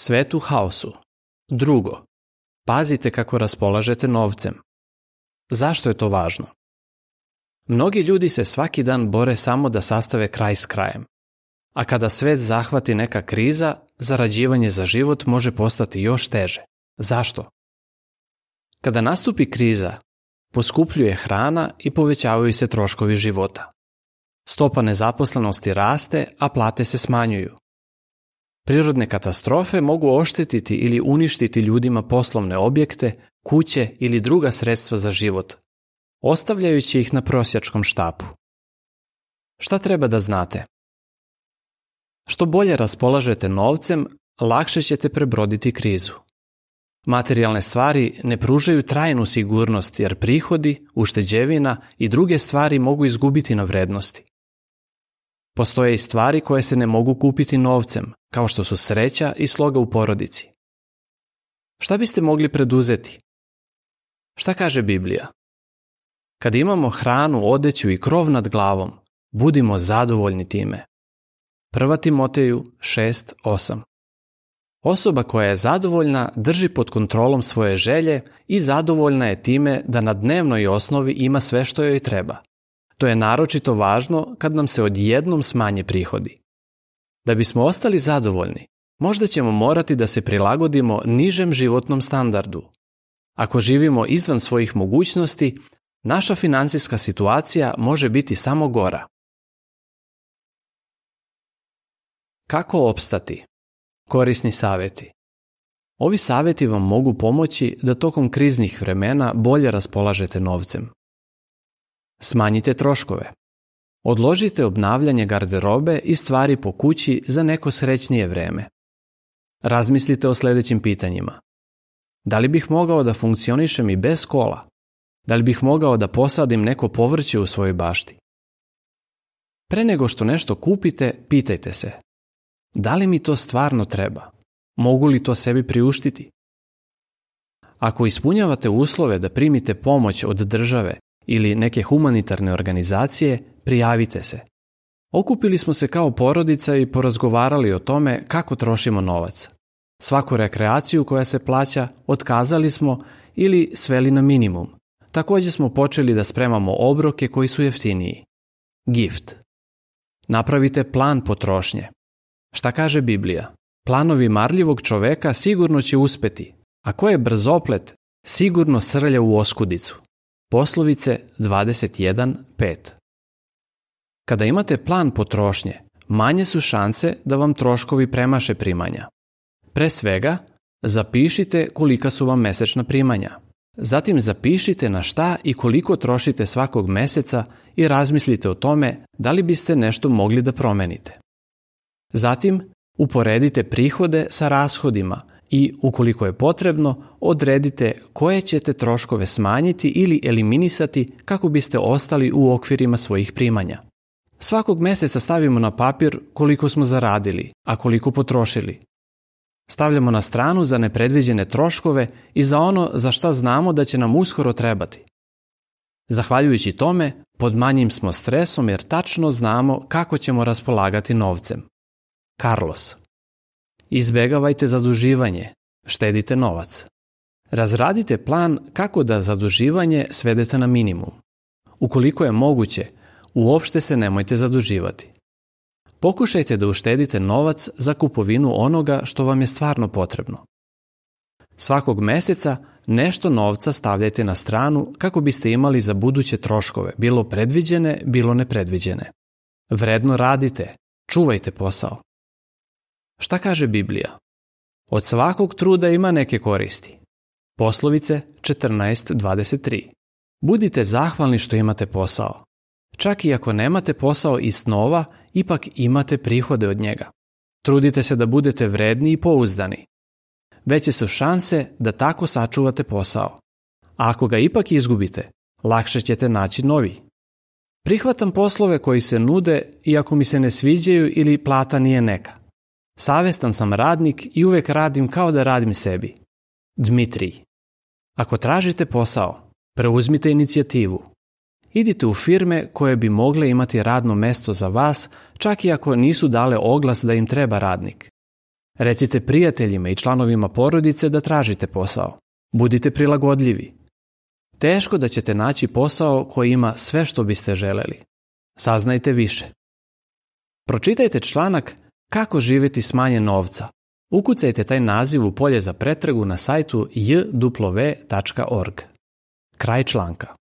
Svet u haosu. Drugo, pazite kako raspolažete novcem. Zašto je to važno? Mnogi ljudi se svaki dan bore samo da sastave kraj s krajem. A kada svet zahvati neka kriza, zarađivanje za život može postati još teže. Zašto? Kada nastupi kriza, poskupljuje hrana i povećavaju se troškovi života. Stopa nezaposlenosti raste, a plate se smanjuju. Prirodne katastrofe mogu oštetiti ili uništiti ljudima poslovne objekte, kuće ili druga sredstva za život, ostavljajući ih na prosjačkom štapu. Šta treba da znate? Što bolje raspolažete novcem, lakše ćete prebroditi krizu. Materijalne stvari ne pružaju trajnu sigurnost jer prihodi, ušteđevina i druge stvari mogu izgubiti na vrednosti. Postoje i stvari koje se ne mogu kupiti novcem, kao što su sreća i sloga u porodici. Šta biste mogli preduzeti? Šta kaže Biblija? Kad imamo hranu, odeću i krov nad glavom, budimo zadovoljni time. 1. Timoteju 6.8 Osoba koja je zadovoljna drži pod kontrolom svoje želje i zadovoljna je time da na dnevnoj osnovi ima sve što joj treba. To je naročito važno kad nam se odjednom smanje prihodi. Da bismo ostali zadovoljni, možda ćemo morati da se prilagodimo nižem životnom standardu. Ako živimo izvan svojih mogućnosti, naša financijska situacija može biti samo gora. Kako opstati? Korisni savjeti. Ovi savjeti vam mogu pomoći da tokom kriznih vremena bolje raspolažete novcem. Smanjite troškove. Odložite obnavljanje garderobe i stvari po kući za neko srećnije vreme. Razmislite o sljedećim pitanjima. Da li bih mogao da funkcionišem i bez kola? Da li bih mogao da posadim neko povrće u svojoj bašti? Pre nego što nešto kupite, pitajte se. Da li mi to stvarno treba? Mogu li to sebi priuštiti? Ako ispunjavate uslove da primite pomoć od države ili neke humanitarne organizacije, prijavite se. Okupili smo se kao porodica i porazgovarali o tome kako trošimo novac. Svaku rekreaciju koja se plaća otkazali smo ili sveli na minimum. Također smo počeli da spremamo obroke koji su jeftiniji. Gift. Napravite plan potrošnje. Šta kaže Biblija? Planovi marljivog čoveka sigurno će uspeti, a ko je brzoplet, sigurno srlja u oskudicu. Poslovice 21.5 Kada imate plan potrošnje, manje su šanse da vam troškovi premaše primanja. Pre svega, zapišite kolika su vam mesečna primanja. Zatim zapišite na šta i koliko trošite svakog meseca i razmislite o tome da li biste nešto mogli da promenite. Zatim, uporedite prihode sa rashodima i, ukoliko je potrebno, odredite koje ćete troškove smanjiti ili eliminisati kako biste ostali u okvirima svojih primanja. Svakog meseca stavimo na papir koliko smo zaradili, a koliko potrošili. Stavljamo na stranu za nepredviđene troškove i za ono za šta znamo da će nam uskoro trebati. Zahvaljujući tome, pod manjim smo stresom jer tačno znamo kako ćemo raspolagati novcem. Carlos Izbegavajte zaduživanje, štedite novac. Razradite plan kako da zaduživanje svedete na minimum. Ukoliko je moguće, uopšte se nemojte zaduživati. Pokušajte da uštedite novac za kupovinu onoga što vam je stvarno potrebno. Svakog meseca nešto novca stavljajte na stranu kako biste imali za buduće troškove, bilo predviđene, bilo nepredviđene. Vredno radite, čuvajte posao. Šta kaže Biblija? Od svakog truda ima neke koristi. Poslovice 14.23 Budite zahvalni što imate posao. Čak i ako nemate posao iz snova, ipak imate prihode od njega. Trudite se da budete vredni i pouzdani. Veće su šanse da tako sačuvate posao. A ako ga ipak izgubite, lakše ćete naći novi. Prihvatam poslove koji se nude iako mi se ne sviđaju ili plata nije neka. Savestan sam radnik i uvek radim kao da radim sebi. Dmitrij. Ako tražite posao, preuzmite inicijativu. Idite u firme koje bi mogle imati radno mesto za vas, čak i ako nisu dale oglas da im treba radnik. Recite prijateljima i članovima porodice da tražite posao. Budite prilagodljivi. Teško da ćete naći posao koji ima sve što biste želeli. Saznajte više. Pročitajte članak Kako živeti s manje novca. Ukucajte taj naziv u polje za pretragu na sajtu jw.org. Kraj članka.